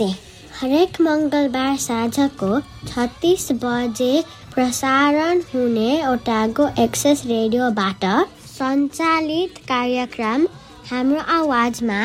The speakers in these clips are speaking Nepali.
नमस्ते। हरेक मङ्गलबार साँझको छत्तिस बजे प्रसारण हुने ओटागो एक्सेस रेडियोबाट सञ्चालित कार्यक्रम हाम्रो आवाजमा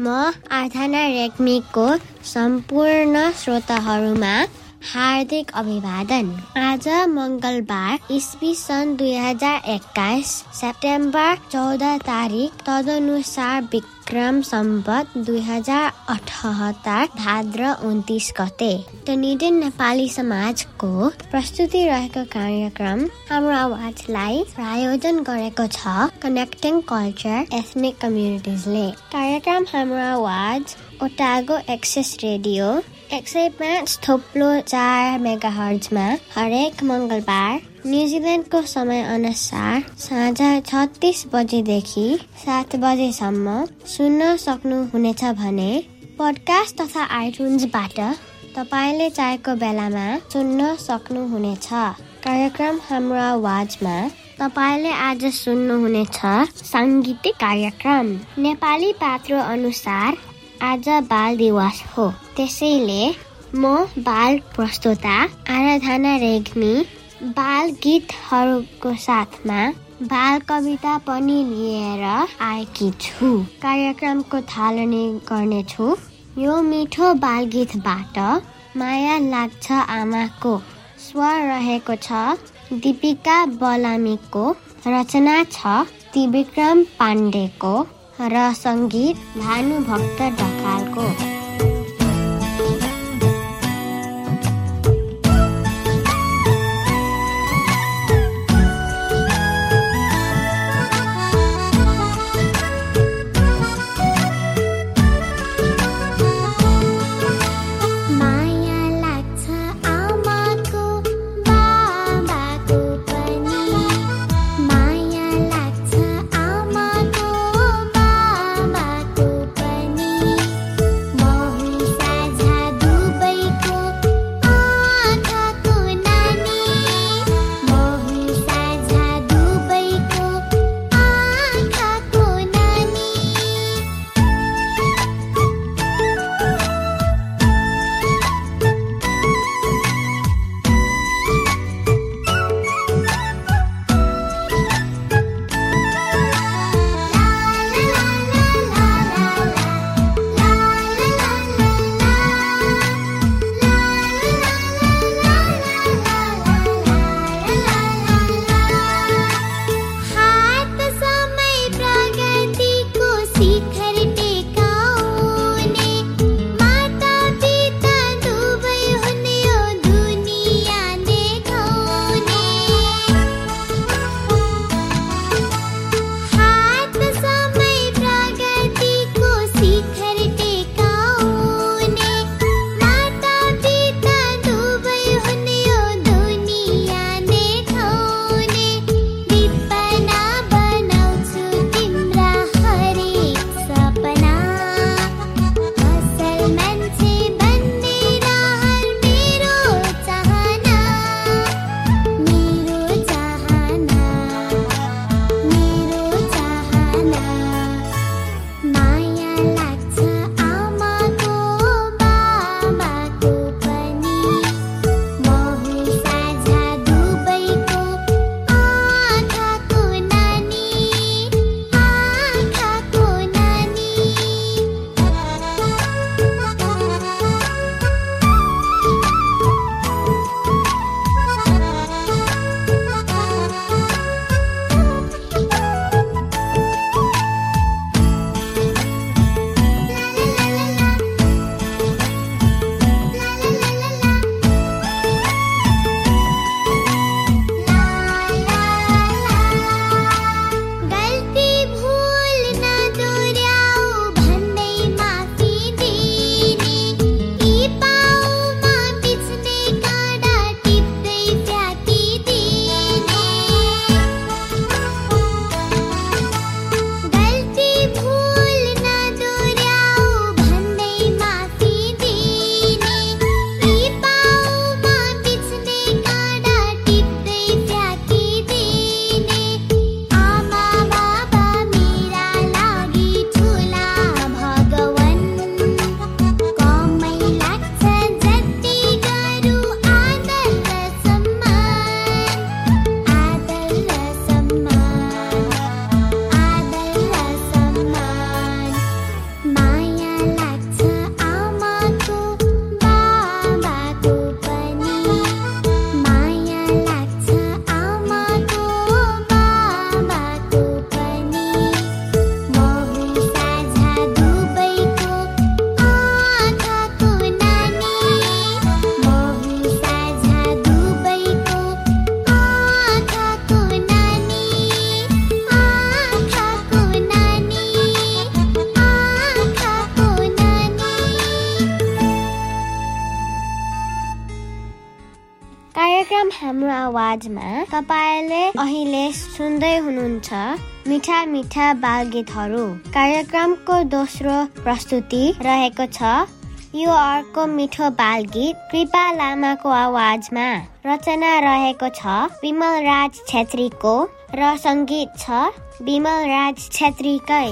म आराधना रेग्मीको सम्पूर्ण श्रोताहरूमा हार्दिक अभिवादन। आज मङ्गलबार इस्वी सन् दुई हजार एक्काइस सेप्टेम्बर चौध तारिक तदनुसार विक्रम सम्बत दुई हजार अठहत्तर भाद्र उन्तिस गते। डनिडेन नेपाली समाजको प्रस्तुति रहेको कार्यक्रम हाम्रो आवाजलाई प्रायोजन गरेको छ कनेक्टिङ कल्चर एथनिक कम्युनिटिजले कार्यक्रम हाम्रो आवाज ओटागो एक्सेस रेडियो एक सय पाँच थोप्लो चार मेगा हर्जमा हरेक मङ्गलबार न्युजिल्यान्डको समय अनुसार साँझ छत्तिस बजेदेखि सात बजेसम्म सुन्न सक्नुहुनेछ भने पडकास्ट तथा आइटुन्सबाट तपाईँले चाहेको बेलामा सुन्न सक्नुहुनेछ। कार्यक्रम हाम्रो आवाजमा तपाईँले आज सुन्नुहुनेछ साङ्गीतिक कार्यक्रम। नेपाली पात्रो अनुसार आज बाल दिवस हो। त्यसैले म बाल प्रस्तोता आराधना रेग्मी बाल गीतहरूको साथमा बाल कविता पनि लिएर आएकी छु। कार्यक्रमको थालनी गर्नेछु। यो मिठो बाल गीतबाट माया लाग्छ आमाको स्वर रहेको छ दिपिका बलामीको रचना छ त्रिविक्रम पाण्डेको र सङ्गीत भानुभक्त ढकालको अहिले सुन्दै हुनुहुन्छ। मिठा मिठा बाल गीतहरू कार्यक्रमको दोस्रो प्रस्तुति रहेको छ। यो अर्को मिठो बाल गीत कृपा लामाको आवाजमा रचना रहेको छ। विमल राज छेत्रीको र सङ्गीत छ। विमल राज छेत्रीकै।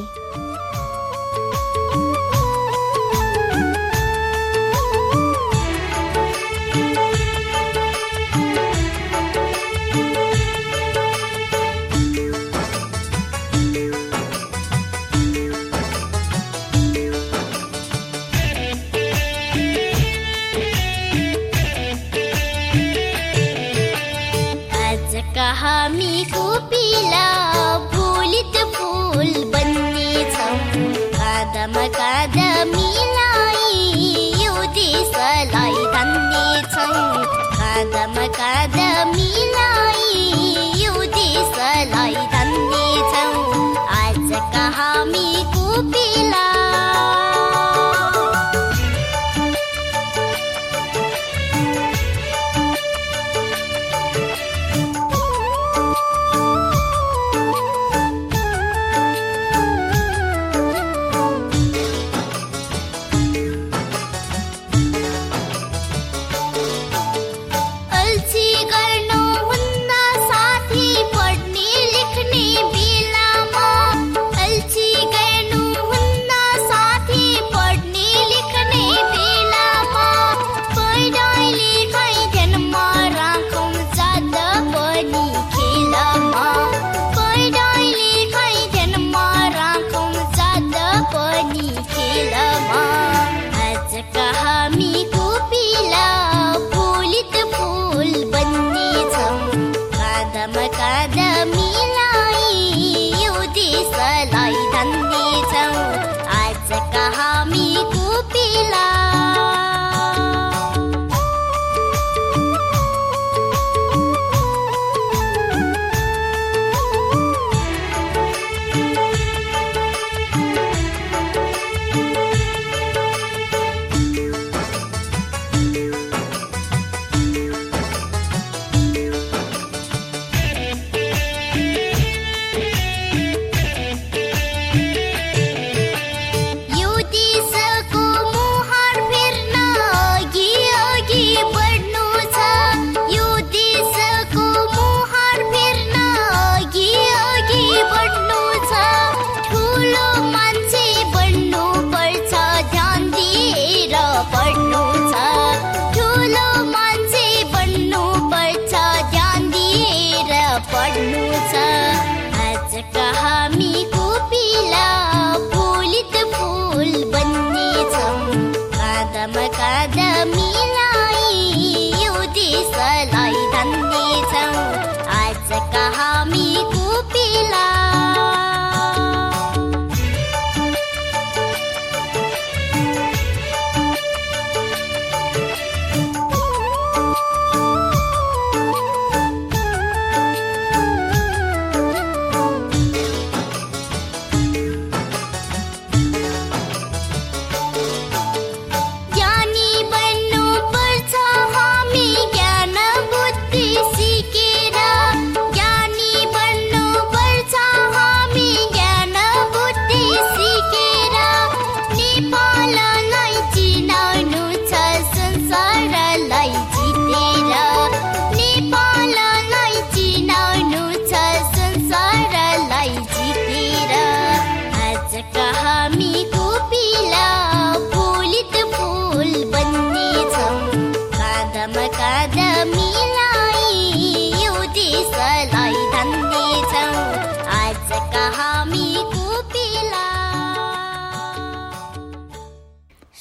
छौँ। कादम कादमी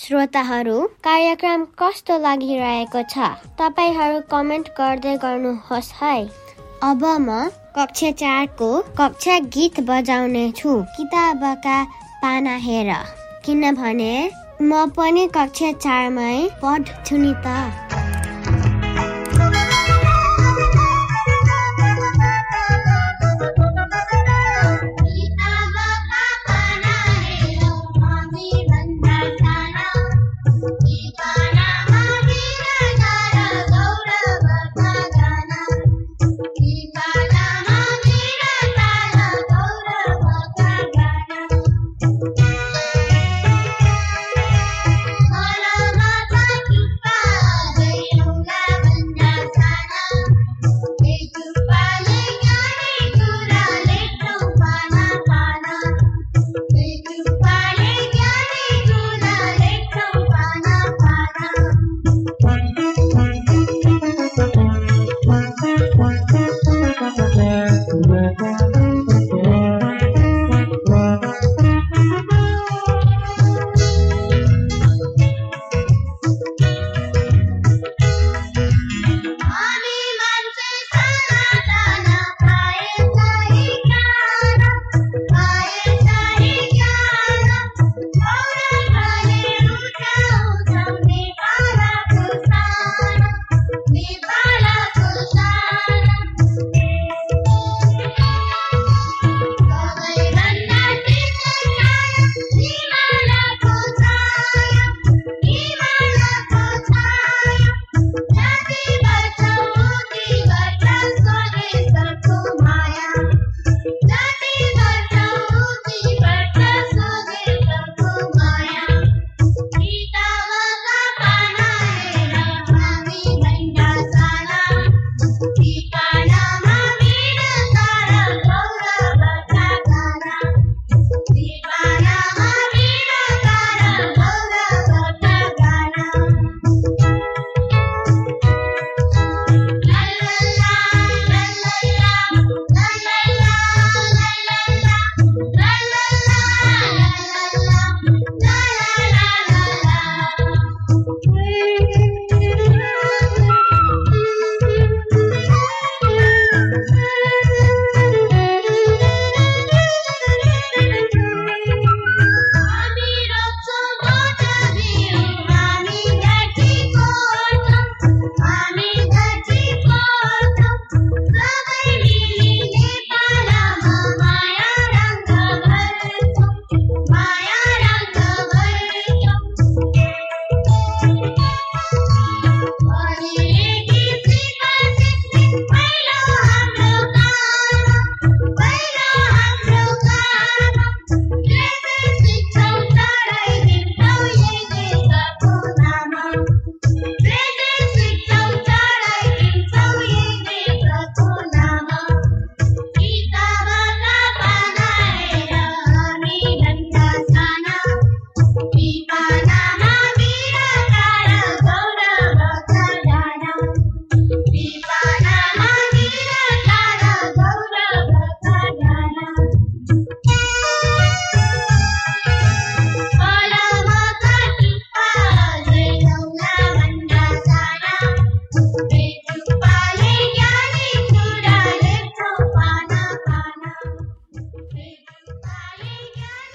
श्रोताहरू कार्यक्रम कस्तो लागिरहेको छ तपाईँहरू कमेन्ट गर्दै गर्नुहोस् है अब म कक्षा चारको कक्षा गीत बजाउने छु किताबका पाना हेर किनभने म पनि कक्षा चारमै पढ्छु नि त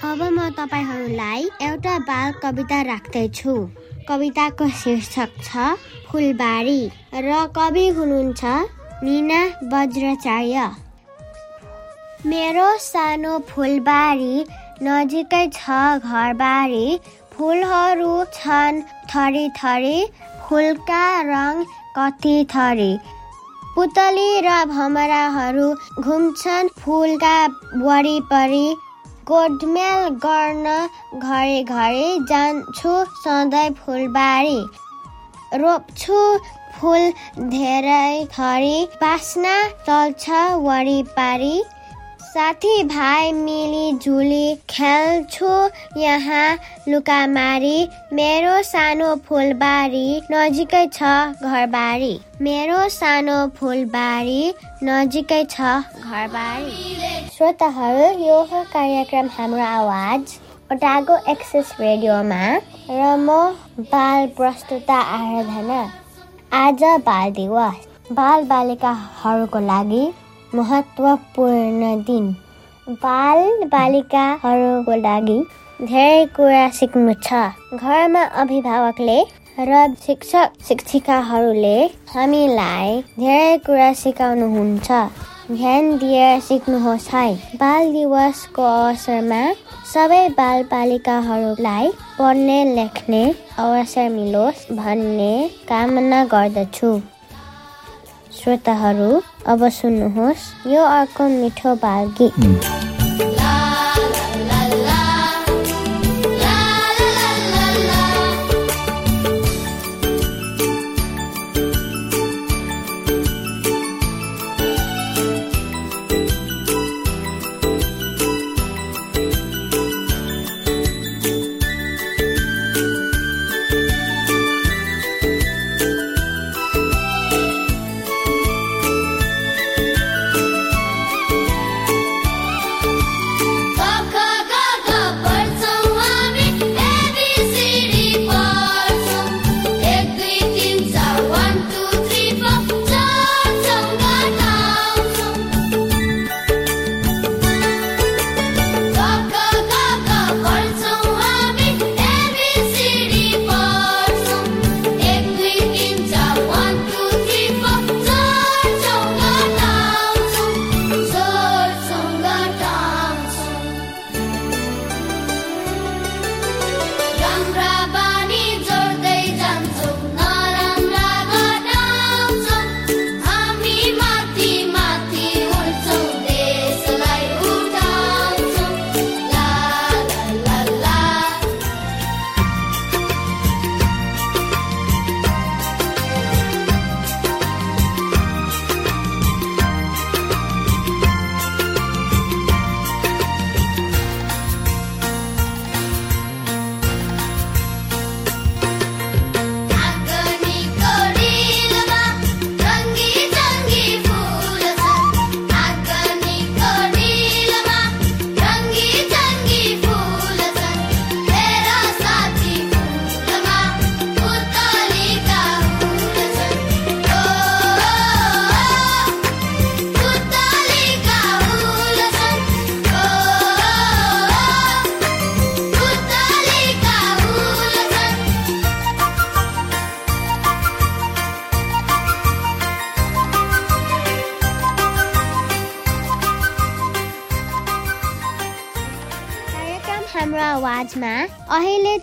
अब म तपाईँहरूलाई एउटा बाल कविता राख्दैछु। कविताको शीर्षक छ फुलबारी र कवि हुनुहुन्छ मिना वज्राचार्य मेरो सानो फुलबारी नजिकै छ घरबारी फुलहरू छन् थरी थरी फुलका रङ कति थरी। पुतली र भमराहरू घुम्छन् फुलका वरिपरि। गोडमेल गर्न घरि घरि जान्छु सधैँ फुलबारी। रोप्छु फुल धेरै थरी बास्ना चल्छ वरिपरि। साथी भाइ मिली जुली खेल्छु। यहाँ लुकामारी। मेरो सानो फुलबारी नजिकै छ घरबारी। मेरो सानो फुलबारी नजिकै छ घरबारी। श्रोताहरू यो कार्यक्रम हाम्रो आवाज। ओटागो एक्सेस रेडियोमा र म बाल प्रस्तुता आराधना। आज बाल दिवस। बाल बालिकाहरूको लागि महत्त्वपूर्ण दिन। बाल बालिकाहरूको लागि धेरै कुरा सिक्नु छ। घरमा अभिभावकले र शिक्षक शिक्षिकाहरूले हामीलाई धेरै कुरा सिकाउनुहुन्छ। ध्यान दिएर सिक्नुहोस् है बाल दिवसको अवसरमा सबै बाल बालिकाहरूलाई पढ्ने लेख्ने अवसर मिलोस् भन्ने कामना गर्दछु। श्रोताहरू अब सुन्नुहोस् यो अर्को मिठो बाल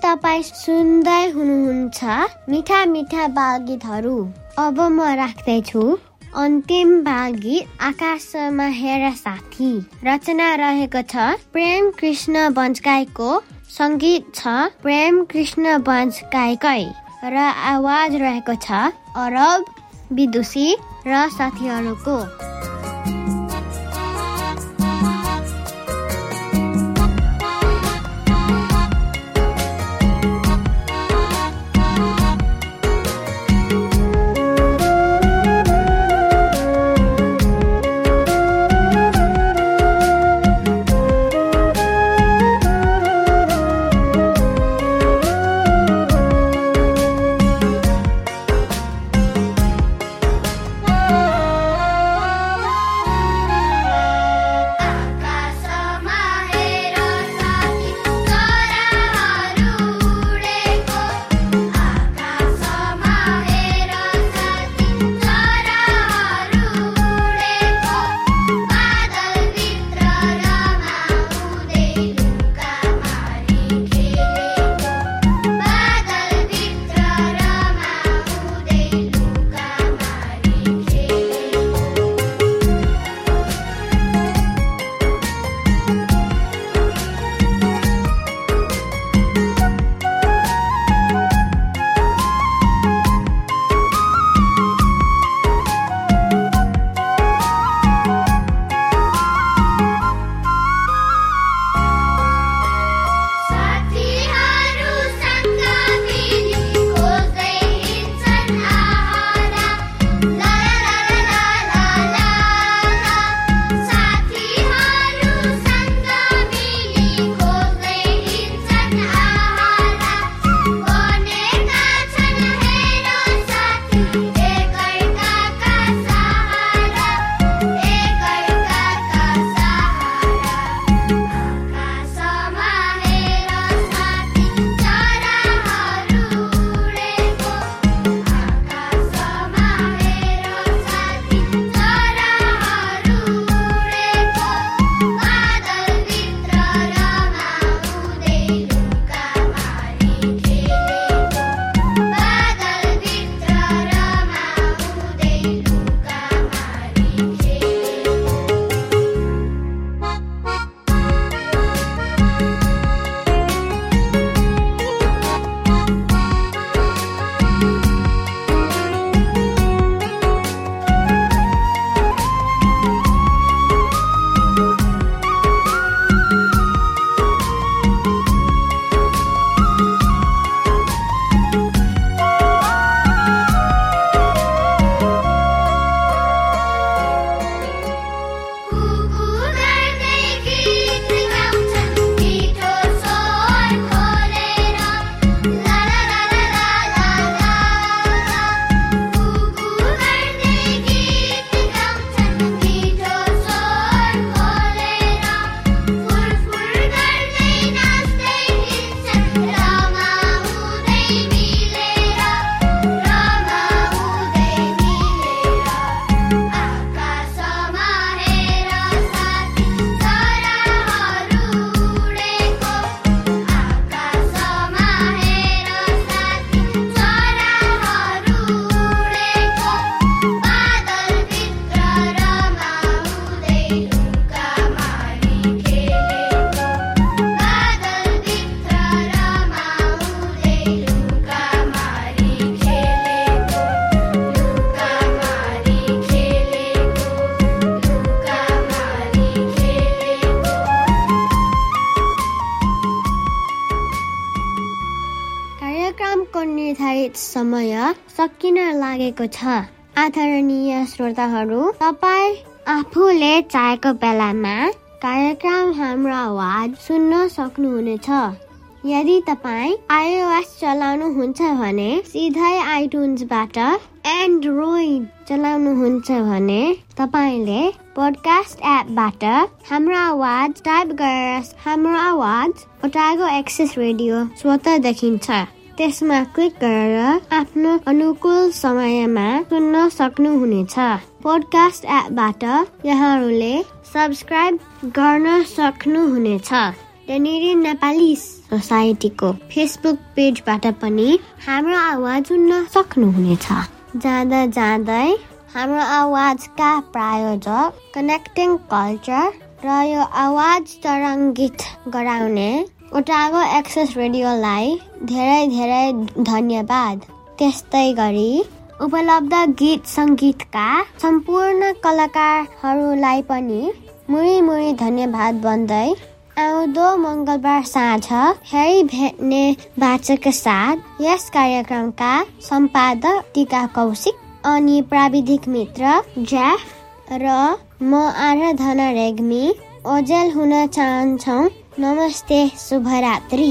तपाईँ सुन्दै हुनुहुन्छ। मिठा मिठा बालगीतहरू अब म राख्दैछु। अन्तिम बालगीत आकाशमा हेर साथी। रचना रहेको छ प्रेम कृष्ण बन्चकाईको सङ्गीत छ प्रेम कृष्ण बन्चकाईकै र आवाज रहेको छ अरब विदुषी र साथीहरूको। निर्धारित समय सकिन लागेको छ। आदरणीय श्रोताहरू तपाईँ आफूले चाहेको बेलामा कार्यक्रम हाम्रो आवाज सुन्न सक्नुहुनेछ। यदि तपाईँ आइओएस चलाउनुहुन्छ भने सिधै आइटुन्सबाट एन्ड्रोइड चलाउनुहुन्छ भने तपाईँले पोडकास्ट एपबाट हाम्रो आवाज टाइप गरेर हाम्रो आवाज ओटागो एक्सेस रेडियो स्वत देखिन्छ त्यसमा क्लिक गरेर आफ्नो अनुकूल समयमा सुन्न सक्नुहुनेछ। पोडकास्ट एपबाट यहाँहरूले सब्सक्राइब गर्न सक्नुहुनेछ। त्यहाँनिर नेपाली सोसाइटीको फेसबुक पेजबाट पनि हाम्रो आवाज सुन्न सक्नुहुनेछ। जाँदा जाँदै हाम्रो आवाजका प्रायोजक कनेक्टिङ कल्चर र यो आवाज तरङ्गित गराउने ओटागो एक्सेस रेडियोलाई धेरै धेरै धन्यवाद। त्यस्तै गरी उपलब्ध गीत सङ्गीतका सम्पूर्ण कलाकारहरूलाई पनि मुरी मुरी धन्यवाद भन्दै आउँदो मङ्गलबार साँझ फेरि भेट्ने बाचाका साथ यस कार्यक्रमका सम्पादक टिका कौशिक अनि प्राविधिक मित्र जेफ र म आराधना रेग्मी ओजेल हुन चाहन्छौ। नमस्ते शुभरात्रि।